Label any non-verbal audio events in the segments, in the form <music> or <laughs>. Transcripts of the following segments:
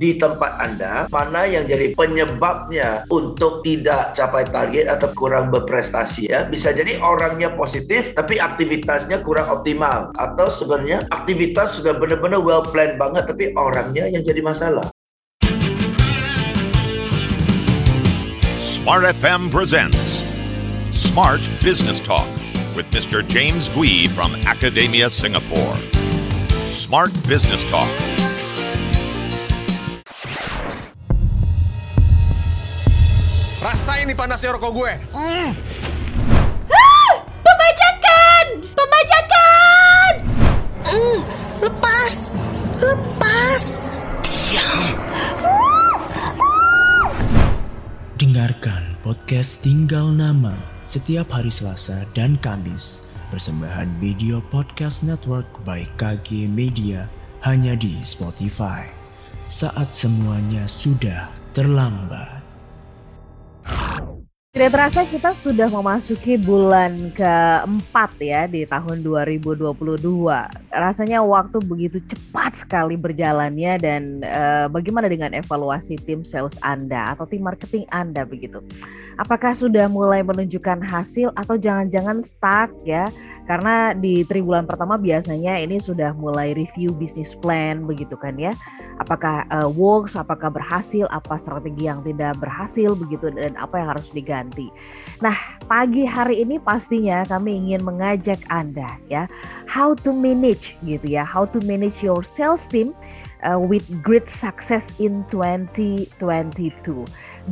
di tempat Anda, mana yang jadi penyebabnya untuk tidak capai target atau kurang berprestasi ya. Bisa jadi orangnya positif tapi aktivitasnya kurang optimal atau sebenarnya aktivitas sudah benar-benar well planned banget tapi orangnya yang jadi masalah. Smart FM presents Smart Business Talk with Mr. James Gui from Academia Singapore. Smart Business Talk Rasain nih panasnya rokok gue. Mm. Ah! Pembajakan! Pembajakan! Mm, lepas! Lepas! Diam! Dengarkan podcast Tinggal Nama setiap hari Selasa dan Kamis. Persembahan video podcast network by KG Media hanya di Spotify. Saat semuanya sudah terlambat. Tidak terasa kita sudah memasuki bulan keempat ya di tahun 2022. Rasanya waktu begitu cepat sekali berjalannya dan uh, bagaimana dengan evaluasi tim sales Anda atau tim marketing Anda begitu? Apakah sudah mulai menunjukkan hasil atau jangan-jangan stuck ya? Karena di triwulan pertama biasanya ini sudah mulai review bisnis plan begitu kan ya. Apakah uh, works, apakah berhasil, apa strategi yang tidak berhasil begitu dan apa yang harus diganti ganti. Nah, pagi hari ini pastinya kami ingin mengajak Anda ya, how to manage gitu ya, how to manage your sales team uh, with great success in 2022.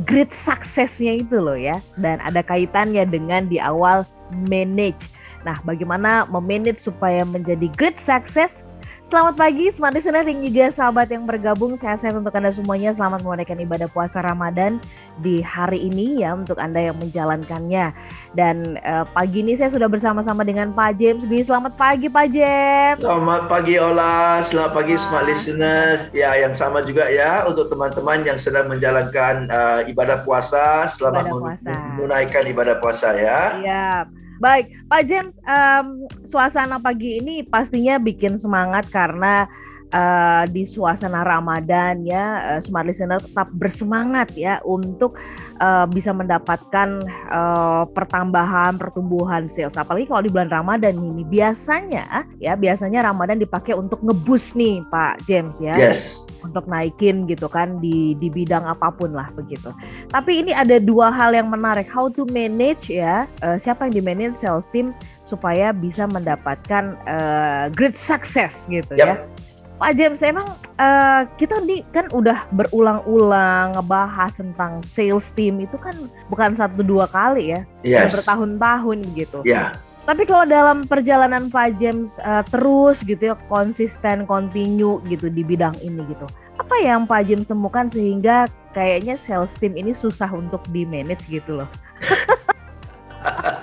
Great successnya itu loh ya, dan ada kaitannya dengan di awal manage. Nah, bagaimana memanage supaya menjadi great success Selamat pagi, smart listener dan juga sahabat yang bergabung. Saya sehat untuk Anda semuanya. Selamat menunaikan ibadah puasa Ramadan di hari ini ya untuk Anda yang menjalankannya. Dan uh, pagi ini saya sudah bersama-sama dengan Pak James Gui. Selamat pagi Pak James. Selamat pagi Ola, selamat pagi ah. smart listeners. Ya, yang sama juga ya untuk teman-teman yang sedang menjalankan uh, ibadah puasa. Selamat ibadah puasa. menunaikan ibadah puasa ya. Iya. Baik, Pak James, um, suasana pagi ini pastinya bikin semangat karena uh, di suasana Ramadan ya, uh, smart listener tetap bersemangat ya untuk uh, bisa mendapatkan uh, pertambahan pertumbuhan sales. Apalagi kalau di bulan Ramadan ini biasanya ya, biasanya Ramadan dipakai untuk ngebus nih Pak James ya. Yes untuk naikin gitu kan di di bidang apa pun lah begitu. Tapi ini ada dua hal yang menarik. How to manage ya uh, siapa yang di manage sales team supaya bisa mendapatkan uh, great success gitu yep. ya. Pak James, emang uh, kita nih kan udah berulang-ulang ngebahas tentang sales team itu kan bukan satu dua kali ya, yes. bertahun-tahun gitu. Yeah. Tapi kalau dalam perjalanan Pak James uh, terus gitu ya konsisten, continue gitu di bidang ini gitu. Apa yang Pak James temukan sehingga kayaknya sales team ini susah untuk di manage gitu loh. <laughs>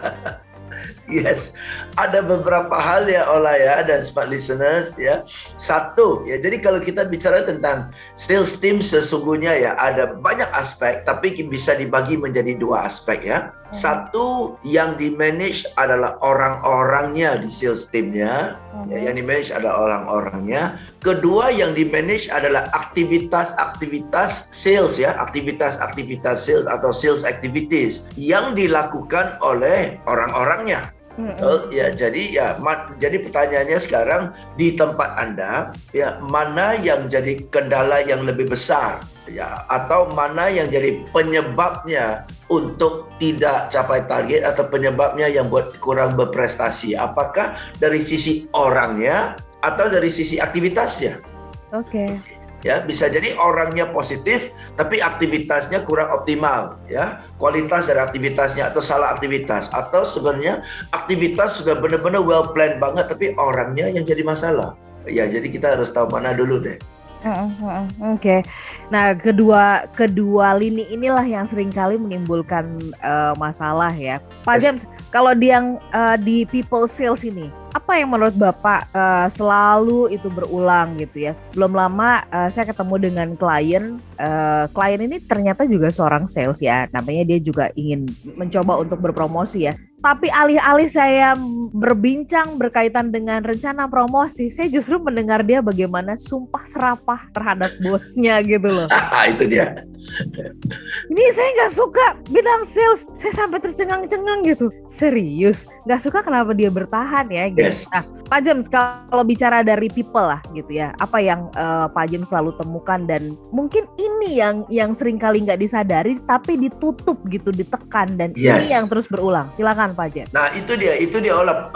<laughs> Yes, ada beberapa hal ya Ola ya dan smart listeners ya. Satu ya, jadi kalau kita bicara tentang sales team sesungguhnya ya ada banyak aspek tapi bisa dibagi menjadi dua aspek ya. Hmm. Satu yang di manage adalah orang-orangnya di sales teamnya, ya, hmm. yang di manage adalah orang-orangnya. Kedua yang di manage adalah aktivitas-aktivitas sales ya, aktivitas-aktivitas sales atau sales activities yang dilakukan oleh orang-orangnya. Mm-hmm. Oh, ya jadi ya ma- jadi pertanyaannya sekarang di tempat Anda ya mana yang jadi kendala yang lebih besar ya atau mana yang jadi penyebabnya untuk tidak capai target atau penyebabnya yang buat kurang berprestasi apakah dari sisi orangnya atau dari sisi aktivitasnya Oke. Okay ya bisa jadi orangnya positif tapi aktivitasnya kurang optimal ya kualitas dari aktivitasnya atau salah aktivitas atau sebenarnya aktivitas sudah benar-benar well planned banget tapi orangnya yang jadi masalah ya jadi kita harus tahu mana dulu deh Oke, okay. nah kedua kedua lini inilah yang sering kali menimbulkan uh, masalah ya, Pak James. Kalau di yang uh, di people sales ini, apa yang menurut Bapak uh, selalu itu berulang gitu ya? Belum lama uh, saya ketemu dengan klien, uh, klien ini ternyata juga seorang sales ya, namanya dia juga ingin mencoba untuk berpromosi ya. Tapi alih-alih saya berbincang berkaitan dengan rencana promosi, saya justru mendengar dia bagaimana sumpah serapah terhadap bosnya gitu loh. <laughs> itu dia. Ini saya nggak suka bidang sales, saya sampai tercengang-cengang gitu. Serius, nggak suka kenapa dia bertahan ya? Gitu. Yes. Nah, Pak James kalau bicara dari people lah gitu ya, apa yang uh, Pak James selalu temukan dan mungkin ini yang yang sering kali nggak disadari tapi ditutup gitu, ditekan dan yes. ini yang terus berulang. Silakan Pak Jen. Nah itu dia, itu dia olah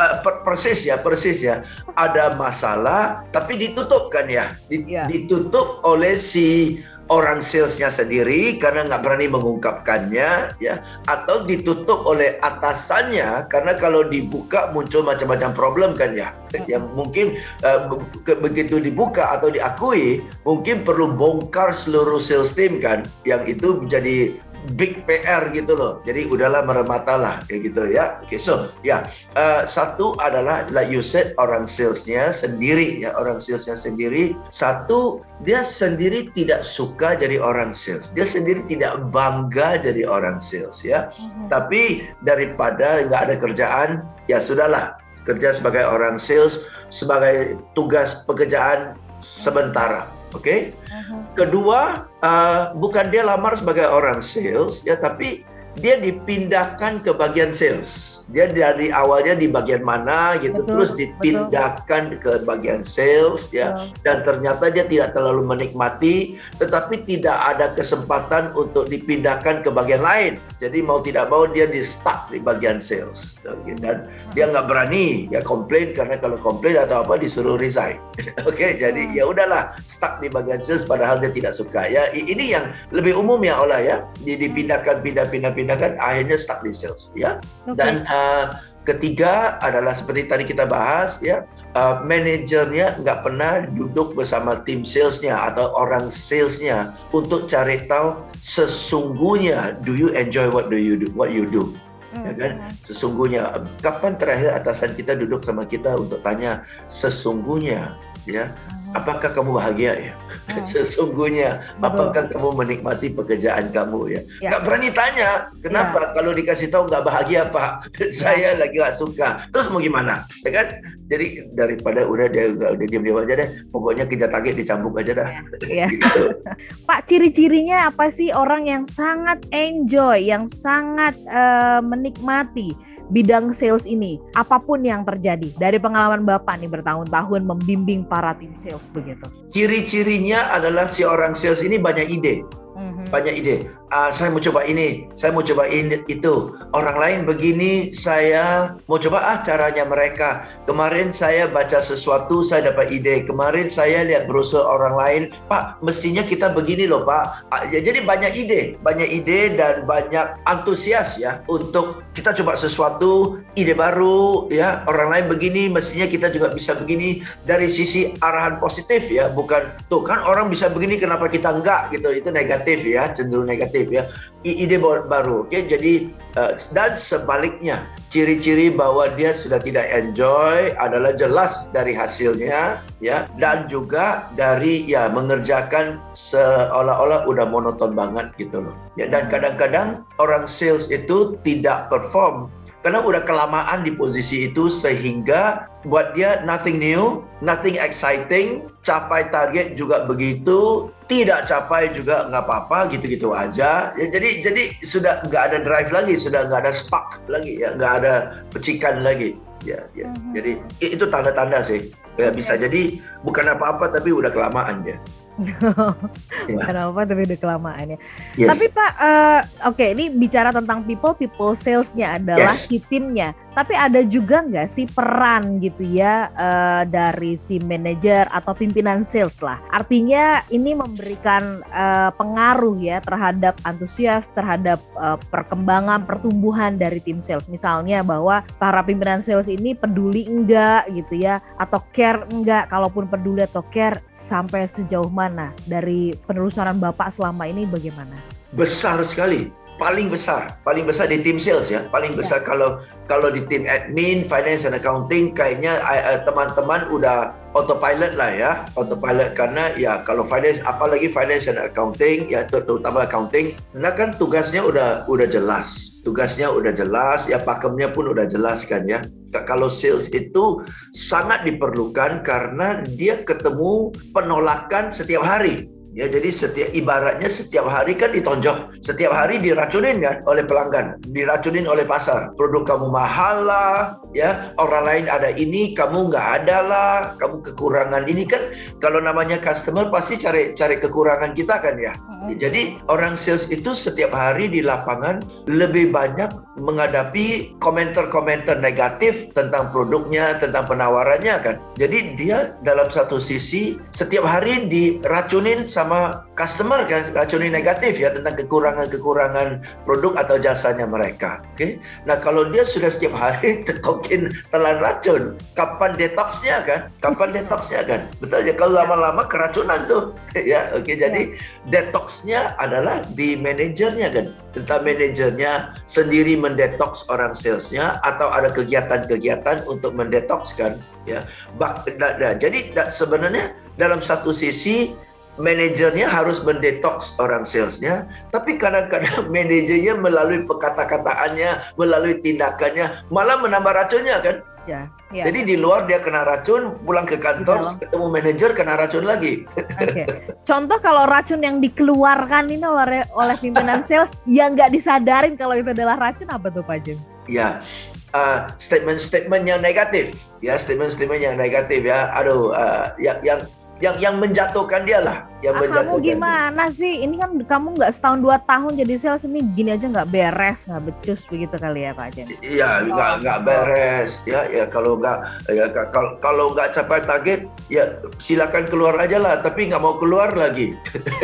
persis ya, persis ya. Ada masalah tapi ditutup kan ya, yeah. ditutup oleh si orang salesnya sendiri karena nggak berani mengungkapkannya ya atau ditutup oleh atasannya karena kalau dibuka muncul macam-macam problem kan ya. Yang mungkin uh, begitu dibuka atau diakui mungkin perlu bongkar seluruh sales team kan yang itu menjadi big PR gitu loh. Jadi udahlah meremata lah kayak gitu ya. Oke, okay, so ya yeah. uh, satu adalah like you said orang salesnya sendiri ya orang salesnya sendiri. Satu dia sendiri tidak suka jadi orang sales. Dia sendiri tidak bangga jadi orang sales ya. Mm-hmm. Tapi daripada nggak ada kerjaan ya sudahlah kerja sebagai orang sales sebagai tugas pekerjaan sementara Oke. Okay? Uh-huh. Kedua, uh, bukan dia lamar sebagai orang sales ya, tapi dia dipindahkan ke bagian sales dia dari awalnya di bagian mana gitu betul, terus dipindahkan betul. ke bagian sales ya betul. dan ternyata dia tidak terlalu menikmati tetapi tidak ada kesempatan untuk dipindahkan ke bagian lain jadi mau tidak mau dia di stuck di bagian sales. Dan dia nggak berani ya komplain karena kalau komplain atau apa disuruh resign. <laughs> Oke okay, jadi ya udahlah stuck di bagian sales padahal dia tidak suka. Ya ini yang lebih umum ya olah ya. Dipindahkan pindah-pindah pindahkan akhirnya stuck di sales ya. Okay. dan Uh, ketiga adalah seperti tadi kita bahas ya uh, manajernya nggak pernah duduk bersama tim salesnya atau orang salesnya untuk cari tahu sesungguhnya do you enjoy what do you do what you do hmm, ya kan? sesungguhnya kapan terakhir atasan kita duduk sama kita untuk tanya sesungguhnya ya apakah kamu bahagia ya? Hmm. <laughs> Sesungguhnya, apakah kamu menikmati pekerjaan kamu ya? ya. Gak berani tanya, kenapa? Ya. Kalau dikasih tahu nggak bahagia Pak, <laughs> saya ya. lagi nggak suka. Terus mau gimana? Ya kan? Jadi daripada udah dia udah diam diam aja deh, pokoknya kita target dicambuk aja dah. Ya. <laughs> gitu. Pak, ciri-cirinya apa sih orang yang sangat enjoy, yang sangat uh, menikmati? Bidang sales ini, apa pun yang terjadi dari pengalaman Bapak nih bertahun-tahun membimbing para tim sales begitu. Ciri-cirinya adalah si orang sales ini banyak ide. Mm-hmm. Banyak ide uh, saya mau coba ini, saya mau coba ini itu. Orang lain begini, saya mau coba ah caranya mereka. Kemarin saya baca sesuatu, saya dapat ide. Kemarin saya lihat brosur orang lain, Pak, mestinya kita begini loh, Pak. Uh, ya, jadi banyak ide, banyak ide dan banyak antusias ya untuk kita coba sesuatu, ide baru ya. Orang lain begini, mestinya kita juga bisa begini dari sisi arahan positif ya, bukan tuh kan orang bisa begini kenapa kita enggak gitu. Itu negatif ya, cenderung negatif kreatif ya. Ide baru oke? Okay? jadi uh, dan sebaliknya ciri-ciri bahwa dia sudah tidak enjoy adalah jelas dari hasilnya ya. Dan juga dari ya mengerjakan seolah-olah udah monoton banget gitu loh ya. Dan kadang-kadang orang sales itu tidak perform karena udah kelamaan di posisi itu sehingga buat dia nothing new, nothing exciting, capai target juga begitu, tidak capai juga nggak apa-apa, gitu-gitu aja. Ya, jadi jadi sudah nggak ada drive lagi, sudah nggak ada spark lagi, ya nggak ada pecikan lagi. Ya, ya. Mm-hmm. Jadi itu tanda-tanda sih. Ya, bisa jadi bukan apa-apa tapi udah kelamaan ya. Bukan apa tapi udah kelamaan ya. Yes. Tapi Pak, uh, oke okay, ini bicara tentang people, people salesnya adalah yes. si timnya. Tapi ada juga nggak sih peran gitu ya uh, dari si manajer atau pimpinan sales lah. Artinya ini memberikan uh, pengaruh ya terhadap antusias, terhadap uh, perkembangan pertumbuhan dari tim sales. Misalnya bahwa para pimpinan sales ini peduli enggak gitu ya atau care enggak. Kalaupun peduli atau care sampai sejauh mana dari penelusuran Bapak selama ini bagaimana? Besar sekali paling besar, paling besar di tim sales ya, paling besar kalau kalau di tim admin, finance and accounting kayaknya uh, teman-teman udah autopilot lah ya, autopilot karena ya kalau finance apalagi finance and accounting ya terutama accounting, nah kan tugasnya udah udah jelas, tugasnya udah jelas, ya pakemnya pun udah jelas kan ya. Kalau sales itu sangat diperlukan karena dia ketemu penolakan setiap hari Ya, jadi setiap ibaratnya setiap hari kan ditonjok, setiap hari diracunin kan oleh pelanggan, diracunin oleh pasar. Produk kamu mahal lah, ya orang lain ada ini, kamu nggak ada lah, kamu kekurangan ini kan. Kalau namanya customer pasti cari cari kekurangan kita kan ya. Jadi orang sales itu setiap hari di lapangan lebih banyak menghadapi komentar-komentar negatif tentang produknya, tentang penawarannya kan. Jadi dia dalam satu sisi setiap hari diracunin sama customer kan, racunin negatif ya tentang kekurangan-kekurangan produk atau jasanya mereka. Oke. Okay? Nah kalau dia sudah setiap hari <laughs> terkokin telan racun, kapan detoxnya kan? Kapan <laughs> detoxnya kan? Betul ya kalau lama-lama keracunan tuh <laughs> ya. Oke okay, jadi detoxnya adalah di manajernya kan. Tentang manajernya sendiri mendetoks orang salesnya atau ada kegiatan-kegiatan untuk mendetokskan ya. Bak, da, da, jadi da, sebenarnya dalam satu sisi manajernya harus mendetoks orang salesnya, tapi kadang-kadang <laughs> manajernya melalui kata-kataannya, melalui tindakannya, malah menambah racunnya kan? Ya, ya. Jadi di luar dia kena racun, pulang ke kantor ketemu manajer kena racun lagi. <laughs> Okay. Contoh kalau racun yang dikeluarkan ini oleh oleh pimpinan sales yang nggak disadarin kalau itu adalah racun apa tuh Pak James? Ya, uh, statement-statement yang negatif, ya statement-statement yang negatif ya. Aduh, uh, yang yang yang yang menjatuhkan dia lah. Yang ah, menjatuhkan kamu gimana dia. sih? Ini kan kamu nggak setahun dua tahun jadi sales ini gini aja nggak beres nggak becus begitu kali ya Pak Jen? Iya nggak oh. nggak beres. Ya ya kalau nggak ya kalau kalau nggak capai target ya silakan keluar aja lah tapi nggak mau keluar lagi.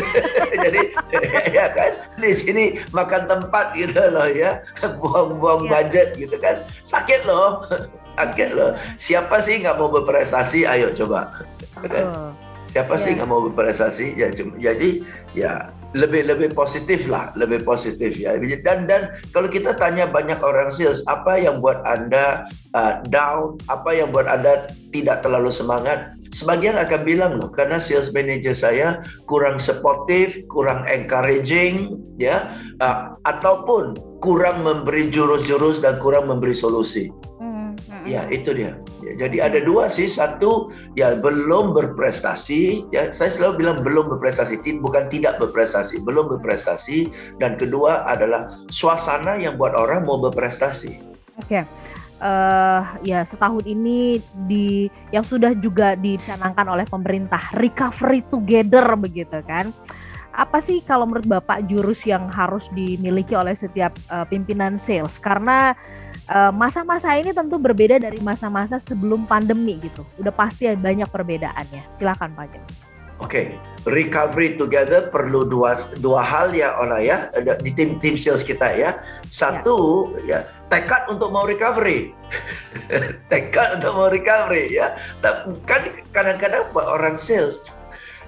<laughs> Jadi <laughs> ya kan? Di sini makan tempat gitu loh ya. Buang-buang ya. budget gitu kan? Sakit loh. <laughs> Sakit loh. Siapa sih nggak mau berprestasi? Ayo coba. Kan? Siapa yeah. sih nggak mau berprestasi? Ya jadi ya lebih lebih positif lah lebih positif ya. Dan dan kalau kita tanya banyak orang sales apa yang buat anda uh, down? Apa yang buat anda tidak terlalu semangat? Sebagian akan bilang loh karena sales manager saya kurang supportive kurang encouraging ya uh, ataupun kurang memberi jurus-jurus dan kurang memberi solusi Ya itu dia. Ya, jadi ada dua sih. Satu ya belum berprestasi. Ya saya selalu bilang belum berprestasi, bukan tidak berprestasi, belum berprestasi. Dan kedua adalah suasana yang buat orang mau berprestasi. Oke. Okay. Uh, eh, ya setahun ini di yang sudah juga dicanangkan oleh pemerintah recovery together begitu kan apa sih kalau menurut Bapak jurus yang harus dimiliki oleh setiap uh, pimpinan sales karena Eh, masa-masa uh, ini tentu berbeda dari masa-masa sebelum pandemi gitu. Udah pasti banyak perbedaannya. Silakan Pak Jen. Oke, okay. recovery together perlu dua dua hal ya Ola ya di tim tim sales kita ya. Satu ya, ya tekad untuk mau recovery. <laughs> tekad untuk mau recovery ya. Kan kadang-kadang orang sales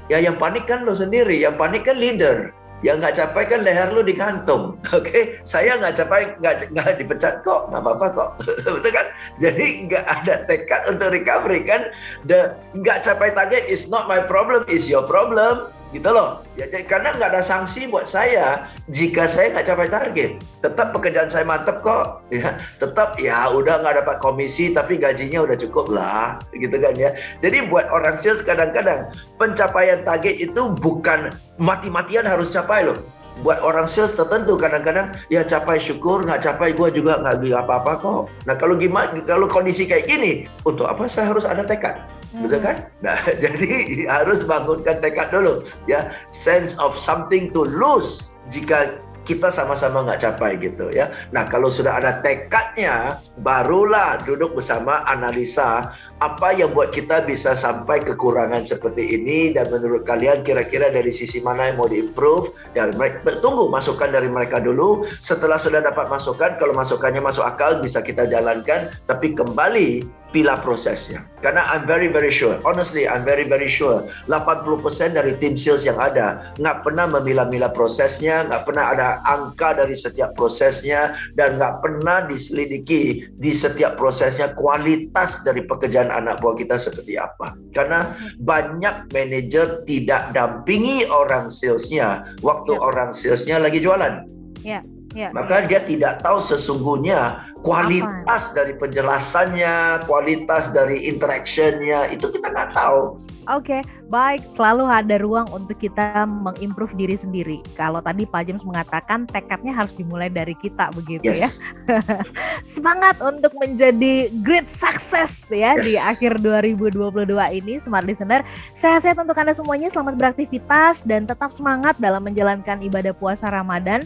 ya yang panik kan lo sendiri, yang panik kan leader yang nggak capai kan leher lu digantung, <laughs> oke? Okay? Saya nggak capai, nggak nggak dipecat kok, nggak apa-apa kok, <laughs> betul kan? Jadi nggak ada tekad untuk recovery kan? The nggak capai target is not my problem, is your problem gitu loh. Ya, jadi, karena nggak ada sanksi buat saya jika saya nggak capai target. Tetap pekerjaan saya mantep kok. <laughs> Ya, tetap ya udah nggak dapat komisi tapi gajinya udah cukup lah, gitu kan ya. Jadi buat orang sales kadang-kadang pencapaian target itu bukan mati-matian harus capai loh. Buat orang sales tertentu kadang-kadang ya capai syukur nggak capai gue juga nggak apa-apa kok. Nah kalau gimana kalau kondisi kayak gini untuk apa saya harus ada tekad? Hmm. betul kan? Nah, <laughs> jadi harus bangunkan tekad dulu, ya, sense of something to lose jika kita sama-sama nggak capai gitu ya. Nah kalau sudah ada tekadnya, barulah duduk bersama analisa apa yang buat kita bisa sampai kekurangan seperti ini dan menurut kalian kira-kira dari sisi mana yang mau diimprove dan mereka tunggu masukan dari mereka dulu. Setelah sudah dapat masukan, kalau masukannya masuk akal bisa kita jalankan. Tapi kembali pilah prosesnya. Karena I'm very very sure, honestly I'm very very sure 80% dari tim sales yang ada nggak pernah memilah-milah prosesnya, nggak pernah ada angka dari setiap prosesnya dan nggak pernah diselidiki di setiap prosesnya kualitas dari pekerjaan anak buah kita seperti apa. Karena banyak manajer tidak dampingi orang salesnya waktu Ya. orang salesnya lagi jualan. Ya, ya. Maka dia tidak tahu sesungguhnya kualitas dari penjelasannya, kualitas dari interactionnya itu kita nggak tahu. Oke, baik. Selalu ada ruang untuk kita mengimprove diri sendiri. Kalau tadi Pak James mengatakan tekadnya harus dimulai dari kita begitu ya. Yes. <laughs> Semangat untuk menjadi great success ya Yes. di akhir 2022 ini Smart Listener. Sehat-sehat untuk Anda semuanya, selamat beraktivitas dan tetap semangat dalam menjalankan ibadah puasa Ramadan.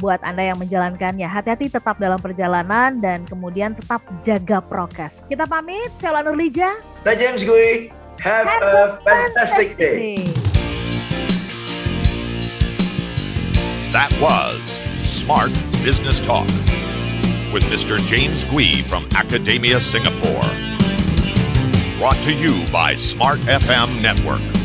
Buat Anda yang menjalankannya, hati-hati tetap dalam perjalanan dan kemudian tetap jaga prokes. Kita pamit, saya Ola Nurlija. Saya James Gui, have, Have a fantastic day. That was Smart Business Talk with Mr. James Gui from Academia Singapore. Brought to you by Smart FM Network.